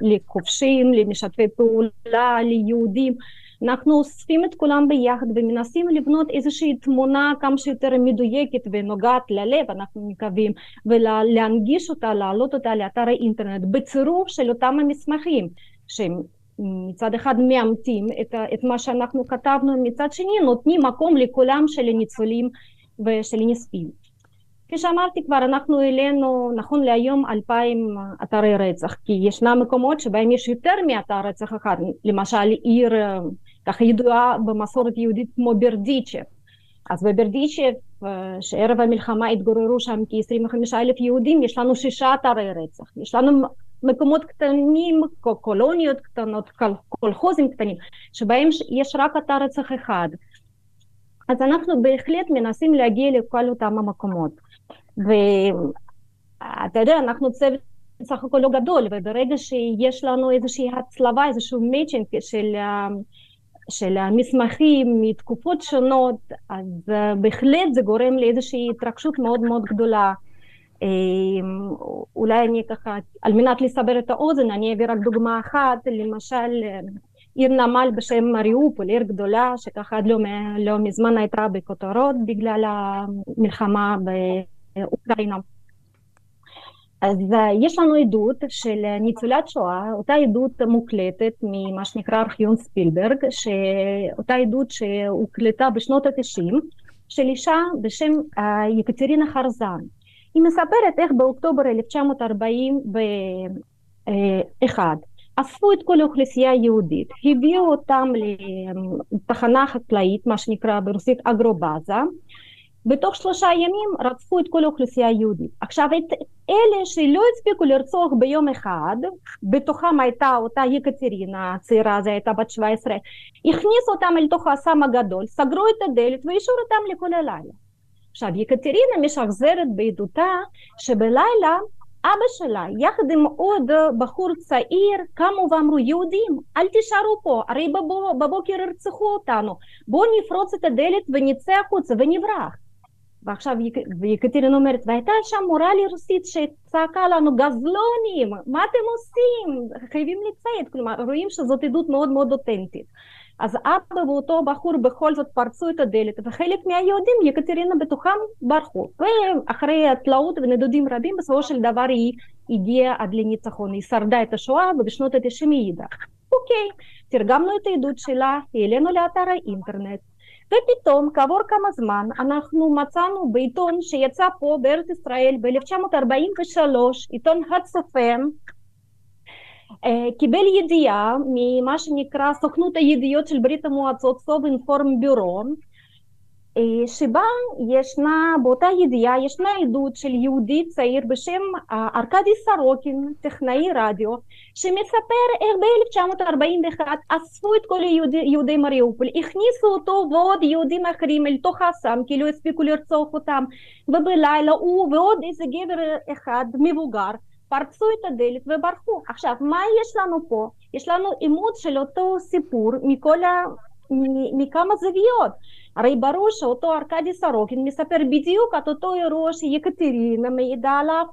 לכובשים, למשתפי פעולה, ליהודים. אנחנו אוספים את כולם ביחד ומנסים לבנות איזושהי תמונה כמה שיותר מדויקת ונוגעת ללב אנחנו מקווים ולהנגיש אותה, להעלות אותה לאתר האינטרנט בצירוף של אותם המסמכים שהם מצד אחד מאמתים את, את מה שאנחנו כתבנו, מצד שני נותנים מקום לכולם של הניצולים ושל הנספים. כפי שאמרתי כבר, אנחנו העלינו נכון להיום אלפיים אתרי רצח, כי ישנם מקומות שבהם יש יותר מאתר רצח אחד, למשל עיר ככה ידועה במסורת יהודית כמו ברדיצ'ב. אז בברדיצ'ב, שערב המלחמה התגוררו שם כ-25 אלף יהודים, יש לנו שישה אתרי רצח. יש לנו מקומות קטנים, קולוניות קטנות, קולחוזים קטנים, שבהם יש רק אתר רצח אחד. אז אנחנו בהחלט מנסים להגיע לכל אותם המקומות. ואתה יודע, אנחנו צוות סך הכל לא גדול, וברגע שיש לנו איזושהי הצלבה, איזשהו מאצ'ינג של של המסמכים מתקופות שונות, אז uh, בהחלט זה גורם לאיזושהי התרגשות מאוד מאוד גדולה. Um, אולי אני ככה, על מנת לסבר את האוזן, אני אביא רק דוגמה אחת, למשל עיר נמל בשם מריופול, עיר גדולה שככה עד לא, לא מזמן הייתה בכותרות בגלל המלחמה באוקראינה. אז יש לנו עדות של ניצולת שואה, אותה עדות מוקלטת ממה שנקרא ארכיון ספילברג, אותה עדות שהוקלטה בשנות התשעים של אישה בשם יקטרינה חרזן. היא מספרת איך באוקטובר 1941 אספו את כל האוכלוסייה היהודית, הביאו אותם לתחנה חקלאית, מה שנקרא ברוסית אגרובאזה, בתוך שלושה ימים רצחו את כל האוכלוסייה היהודית. עכשיו את אלה שלא הספיקו לרצוח ביום אחד, בתוכם הייתה אותה יקטרינה הצעירה, זו הייתה בת 17, הכניסו אותם אל תוך האסם הגדול, סגרו את הדלת והשאירו אותם לכל הלילה. עכשיו יקטרינה משחזרת בעדותה שבלילה אבא שלה יחד עם עוד בחור צעיר קמו ואמרו יהודים אל תישארו פה הרי בבוקר ירצחו אותנו בואו נפרוץ את הדלת ונצא החוצה ונברח ועכשיו יקטרינה אומרת, והייתה שם מורה לרוסית שצעקה לנו גזלונים, מה אתם עושים? חייבים לציית, כלומר רואים שזאת עדות מאוד מאוד אותנטית. אז אבא ואותו בחור בכל זאת פרצו את הדלת וחלק מהיהודים יקטרינה בתוכם ברחו. ואחרי התלאות ונדודים רבים בסופו של דבר היא הגיעה עד לניצחון. היא שרדה את השואה ובשנות התשעים היא העידה אוקיי תרגמנו את העדות שלה העלינו לאתר האינטרנט ופתאום כעבור כמה זמן אנחנו מצאנו בעיתון שיצא פה בארץ ישראל ב-1943, עיתון הצופה, קיבל ידיעה ממה שנקרא סוכנות הידיעות של ברית המועצות, סובאינפורמביורו, שבה ישנה, באותה ידיעה ישנה עדות של יהודי צעיר בשם ארכדי סרוקין, טכנאי רדיו, שמספר איך ב-1941 אספו את כל יהודי, יהודי מריופול, הכניסו אותו ועוד יהודים אחרים אל תוך האסם, כי לא הספיקו לרצוח אותם, ובלילה הוא ועוד איזה גבר אחד מבוגר פרצו את הדלת וברחו. עכשיו, מה יש לנו פה? יש לנו אימות של אותו סיפור מכל ה... מכמה זוויות. הרי ברור שאותו ארכדי סרוקין מספר בדיוק את אותו אירוע שיקטרינה מעידה עליו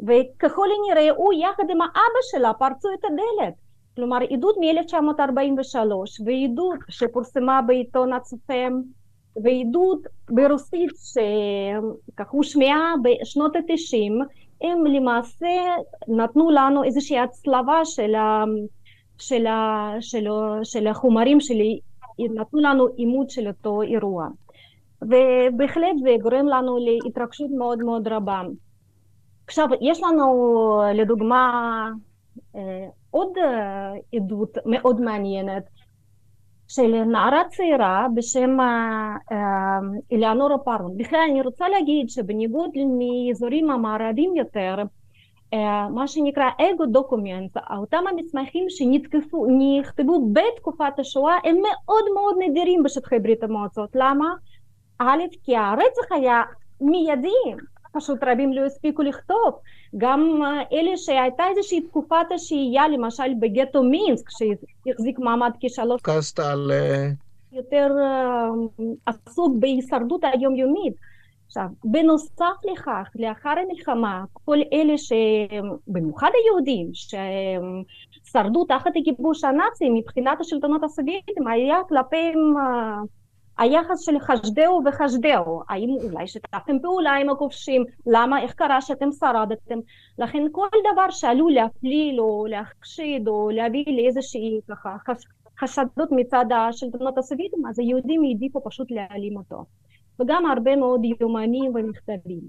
וככל הנראה הוא יחד עם האבא שלה פרצו את הדלת. כלומר עדות מ-1943 ועדות שפורסמה בעיתון הצופם ועדות ברוסית שכך הושמעה בשנות התשעים הם למעשה נתנו לנו איזושהי הצלבה של, ה, של, ה, של, של החומרים של נתנו לנו עימות של אותו אירוע. ובהחלט זה גורם לנו להתרגשות מאוד מאוד רבה. עכשיו, יש לנו לדוגמה עוד עדות מאוד מעניינת של נערה צעירה בשם אלאנורה פרון. בכלל אני רוצה להגיד שבניגוד מאזורים המערבים יותר, מה שנקרא אגו דוקומנט, אותם המסמכים שנכתבו בתקופת השואה הם מאוד מאוד נדירים בשטחי ברית המועצות. למה? א', כי הרצח היה מיידי, פשוט רבים לא הספיקו לכתוב. גם אלה שהייתה איזושהי תקופת השהייה, למשל בגטו מינסק, שהחזיק מעמד כשלוש... קסט על... יותר עסוק בהישרדות היומיומית. עכשיו, בנוסף לכך, לאחר המלחמה, כל אלה שבמיוחד היהודים, ששרדו תחת הכיבוש הנאצי מבחינת השלטונות הסובייטים, היה כלפיהם היחס של חשדהו וחשדהו, האם אולי שיתפתם פעולה עם הכובשים, למה, איך קרה שאתם שרדתם, לכן כל דבר שעלול להפליל או להחשיד או להביא לאיזושהי ככה חשדות מצד השלטונות הסובייטים, אז היהודים העדיפו פשוט להעלים אותו. וגם הרבה מאוד יומנים ומכתבים.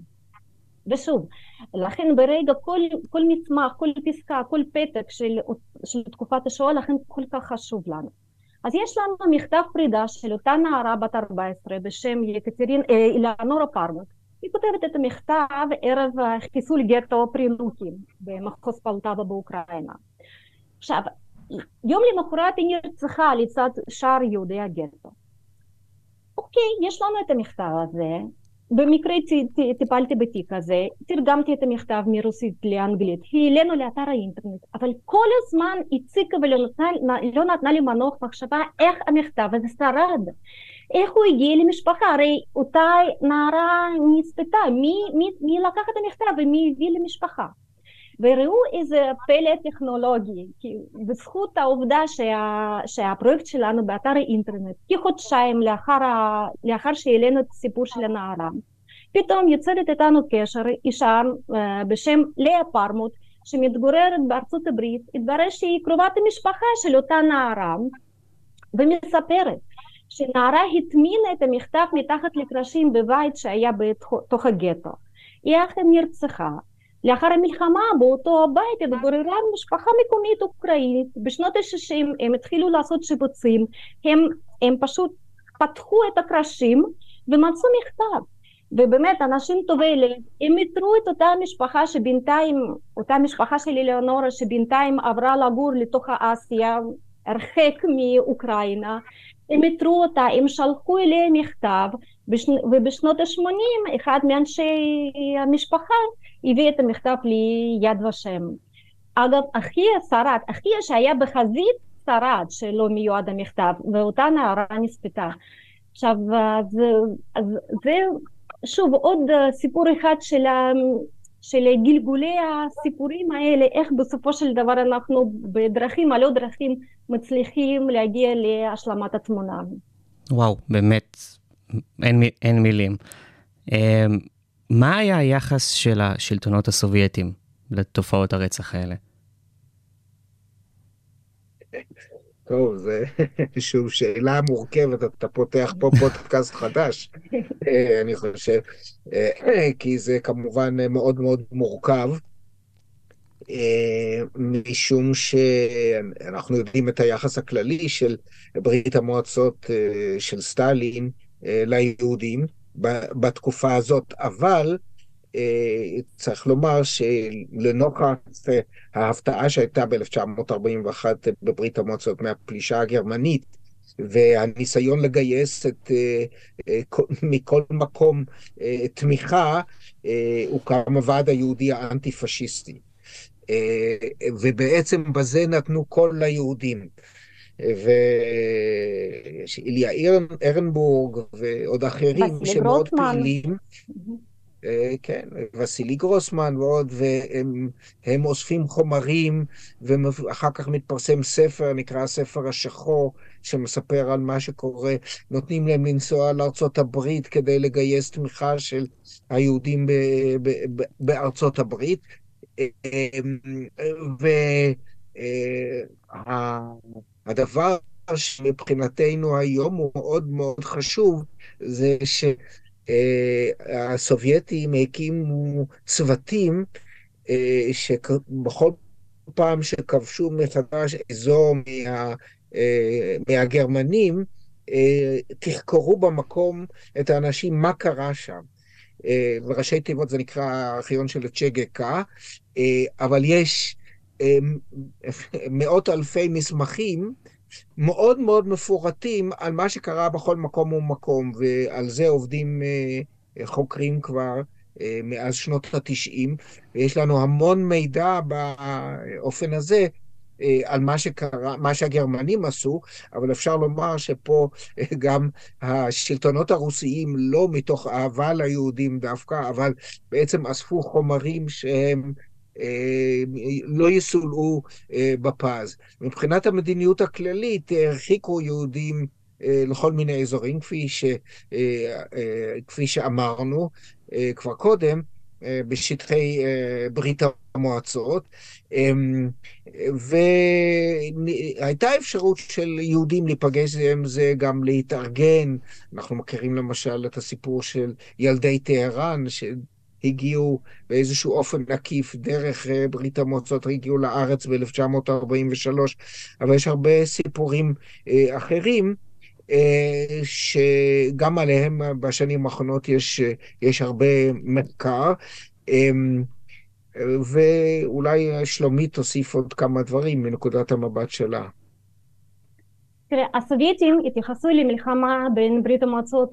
ושוב, לכן ברגע כל, כל מסמך, כל פסקה, כל פתק של, של תקופת השואה, לכן כל כך חשוב לנו. אז יש לנו מכתב פרידה של אותה נערה בת 14 בשם יקטרין, אילנורה פרמוט. היא כותבת את המכתב ערב חיסול גטו פרילוקים במחוז פלטבה באוקראינה. עכשיו, יום למחרת היא נרצחה לצד שאר יהודי הגטו. אוקיי, יש לנו את המכתב הזה, במקרה טיפלתי בתיק הזה, תרגמתי את המכתב מרוסית לאנגלית, העלינו לאתר האינטרנט, אבל כל הזמן הציקה ולא לא נתנה לי מנוח מחשבה איך המכתב הזה שרד, איך הוא הגיע למשפחה, הרי אותה נערה נספתה, מי, מי, מי לקח את המכתב ומי הביא למשפחה. וראו איזה פלא טכנולוגי, כי בזכות העובדה שה, שהפרויקט שלנו באתר האינטרנט, כחודשיים לאחר, ה, לאחר שהעלינו את הסיפור של הנערה, פתאום יוצרת איתנו קשר אישה בשם לאה פרמוט, שמתגוררת בארצות הברית, התברר שהיא קרובת המשפחה של אותה נערה, ומספרת שנערה הטמינה את המכתב מתחת לקרשים בבית שהיה בתוך הגטו. היא אכן נרצחה, לאחר המלחמה באותו הבית התגוררה משפחה מקומית אוקראינית, בשנות ה-60 הם התחילו לעשות שיפוצים, הם, הם פשוט פתחו את הקרשים ומצאו מכתב. ובאמת אנשים טובי לב, הם איתרו את אותה משפחה שבינתיים, אותה משפחה של אליאונורה שבינתיים עברה לגור לתוך האסיה, הרחק מאוקראינה, הם איתרו אותה, הם שלחו אליה מכתב, ובשנות ה-80 אחד מאנשי המשפחה הביא את המכתב ליד ושם. אגב, אחי שרד, אחי שהיה בחזית שרד שלא מיועד המכתב, ואותה נערה נספתה. עכשיו, אז, אז זה שוב עוד סיפור אחד של, של גלגולי הסיפורים האלה, איך בסופו של דבר אנחנו בדרכים, הלא דרכים, מצליחים להגיע להשלמת התמונה. וואו, באמת, אין, אין מילים. מה היה היחס של השלטונות הסובייטים לתופעות הרצח האלה? טוב, זה שוב שאלה מורכבת, אתה פותח פה פודקאסט חדש, אה, אני חושב, אה, כי זה כמובן מאוד מאוד מורכב, אה, משום שאנחנו יודעים את היחס הכללי של ברית המועצות של סטלין ליהודים, בתקופה הזאת, אבל אה, צריך לומר שלנוכח ההפתעה שהייתה ב-1941 בברית המועצות מהפלישה הגרמנית, והניסיון לגייס את, אה, אה, מכל מקום תמיכה, הוקם הוועד היהודי האנטי-פשיסטי. ובעצם בזה נתנו קול ליהודים. ואיליה ארנבורג ועוד אחרים שמאוד פעילים. אה, כן, וסילי גרוסמן ועוד, והם אוספים חומרים, ואחר כך מתפרסם ספר, נקרא הספר השחור, שמספר על מה שקורה. נותנים להם לנסוע לארצות הברית כדי לגייס תמיכה של היהודים בארצות הברית. אה, אה, הדבר שמבחינתנו היום הוא מאוד מאוד חשוב, זה שהסובייטים הקימו צוותים אה, שבכל פעם שכבשו מחדש אזור אה, מהגרמנים, אה, תחקרו במקום את האנשים, מה קרה שם. אה, בראשי תיבות זה נקרא הארכיון של צ'גקה, אה, אבל יש אה, מאות אלפי מסמכים מאוד מאוד מפורטים על מה שקרה בכל מקום ומקום, ועל זה עובדים חוקרים כבר מאז שנות התשעים, ויש לנו המון מידע באופן הזה על מה שקרה, מה שהגרמנים עשו, אבל אפשר לומר שפה גם השלטונות הרוסיים, לא מתוך אהבה ליהודים דווקא, אבל בעצם אספו חומרים שהם אה, לא יסולאו אה, בפז. מבחינת המדיניות הכללית, הרחיקו יהודים אה, לכל מיני אזורים, כפי, ש, כפי שאמרנו כבר קודם, בשטחי ברית המועצות, והייתה אפשרות של יהודים להיפגש עם זה, גם להתארגן. אנחנו מכירים למשל את הסיפור של ילדי טהרן, הגיעו באיזשהו אופן עקיף דרך אה, ברית המועצות, הגיעו לארץ ב-1943, אבל יש הרבה סיפורים אה, אחרים. אה, שגם עליהם בשנים האחרונות יש, יש הרבה מחקר, ואולי שלומית תוסיף עוד כמה דברים מנקודת המבט שלה. תראה, הסובייטים התייחסו למלחמה בין ברית המועצות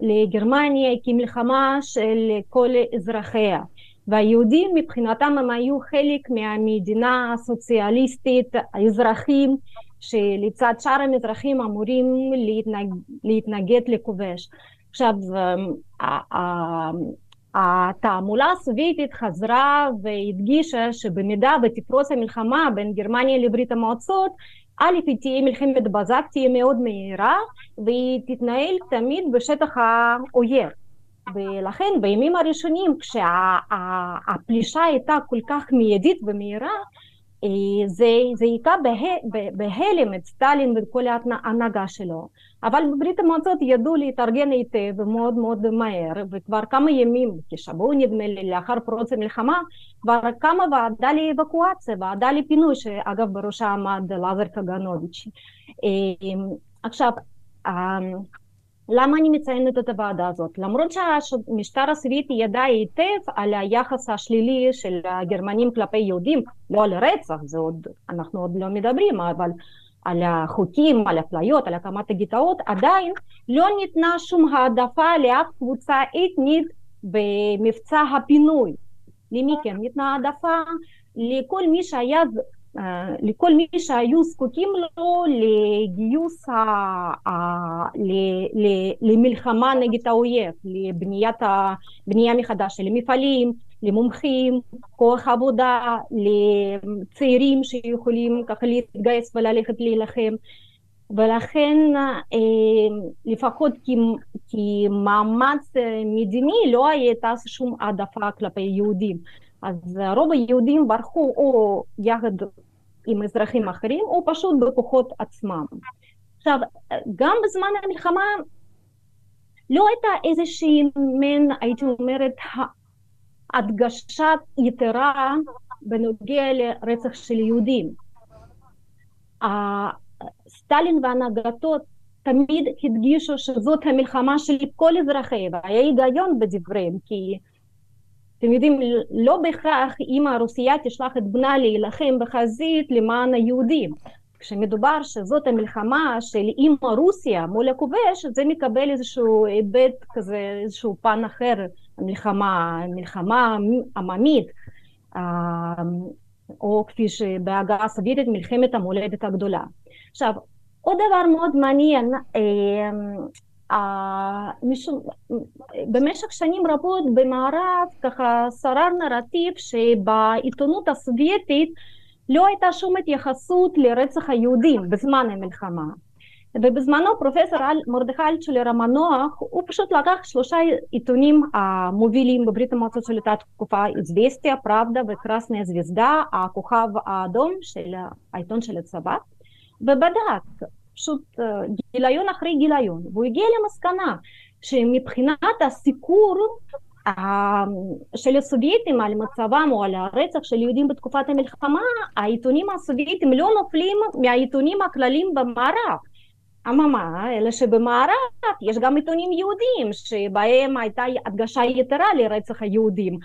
לגרמניה כמלחמה של כל אזרחיה והיהודים מבחינתם הם היו חלק מהמדינה הסוציאליסטית, האזרחים שלצד שאר המזרחים אמורים להתנג, להתנגד לכובש. עכשיו התעמולה הסובייטית חזרה והדגישה שבמידה ותפרוץ המלחמה בין גרמניה לברית המועצות א', היא תהיה מלחמת בזק, תהיה מאוד מהירה, והיא תתנהל תמיד בשטח האויב. ולכן בימים הראשונים כשהפלישה הייתה כל כך מיידית ומהירה, אה, זה, זה היכה בהלם את סטלין ואת כל ההנהגה שלו. אבל בברית המועצות ידעו להתארגן היטב ומאוד מאוד מהר, וכבר כמה ימים, כשבוע נדמה לי, לאחר פרוץ המלחמה, כבר קמה ועדה לאבקואציה, ועדה לפינוי, שאגב בראשה עמד לזר קגנוביץ'. אה, עכשיו, אה, למה אני מציינת את הוועדה הזאת? למרות שהמשטר הסובייטי ידע היטב על היחס השלילי של הגרמנים כלפי יהודים, לא על רצח, זה עוד, אנחנו עוד לא מדברים, אבל על החוקים, על אפליות, על הקמת הגטאות, עדיין לא ניתנה שום העדפה לאף קבוצה אתנית במבצע הפינוי. למי כן ניתנה העדפה? לכל מי שהיה לכל מי שהיו זקוקים לו לגיוס, ה, ה, ל, ל, למלחמה נגד האויב, לבניית ה, מחדש של מפעלים, למומחים, כוח עבודה, לצעירים שיכולים ככה להתגייס וללכת להילחם. ולכן לפחות כמאמץ מדיני לא הייתה שום העדפה כלפי יהודים. אז רוב היהודים ברחו או יחד עם אזרחים אחרים או פשוט בכוחות עצמם. עכשיו, גם בזמן המלחמה לא הייתה איזושהי מין, הייתי אומרת, הדגשה יתרה בנוגע לרצח של יהודים. סטלין והנהגתו תמיד הדגישו שזאת המלחמה של כל אזרחי, והיה היגיון בדבריהם, כי אתם יודעים, לא בהכרח אמא רוסייה תשלח את בנה להילחם בחזית למען היהודים. כשמדובר שזאת המלחמה של אמא רוסיה מול הכובש, זה מקבל איזשהו היבט כזה, איזשהו פן אחר, מלחמה, מלחמה עממית, או כפי שבהגה הסובייטית מלחמת המולדת הגדולה. עכשיו, עוד דבר מאוד מעניין, משום, במשך שנים רבות במערב ככה שרר נרטיב שבעיתונות הסובייטית לא הייתה שום התייחסות לרצח היהודים בזמן המלחמה. ובזמנו פרופסור מרדכי אלטשולר המנוח הוא פשוט לקח שלושה עיתונים המובילים בברית המועצות של אותה תקופה, איזווסטיה, פראבדה וקרסניה זוויזדה, הכוכב האדום של העיתון של הצבא, ובדק פשוט גיליון אחרי גיליון, והוא הגיע למסקנה שמבחינת הסיקור של הסובייטים על מצבם או על הרצח של יהודים בתקופת המלחמה, העיתונים הסובייטים לא נופלים מהעיתונים הכלליים במערב. אממה, אלא שבמערב יש גם עיתונים יהודים שבהם הייתה הדגשה יתרה לרצח היהודים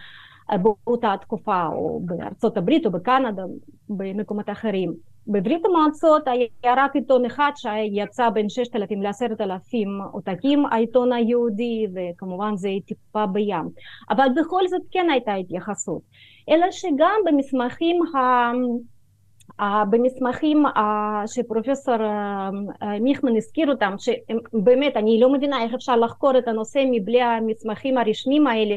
באותה תקופה, או בארצות הברית או בקנדה, במקומות אחרים. בברית המועצות היה רק עיתון אחד שיצא בין 6,000 ל-10,000 עותקים, העיתון היהודי, וכמובן זה טיפה בים. אבל בכל זאת כן הייתה התייחסות. אלא שגם במסמכים ה... במסמכים שפרופסור מיכמן הזכיר אותם, שבאמת אני לא מבינה איך אפשר לחקור את הנושא מבלי המסמכים הרשמיים האלה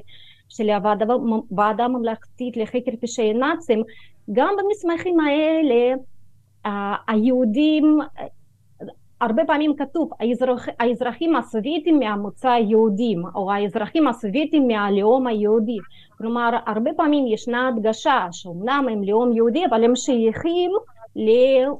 של הוועדה הממלכתית לחקר פשעי נאצים, גם במסמכים האלה היהודים, הרבה פעמים כתוב האזרח, האזרחים הסובייטים מהמוצא יהודים או האזרחים הסובייטים מהלאום היהודי כלומר הרבה פעמים ישנה הדגשה שאומנם הם לאום יהודי אבל הם שייכים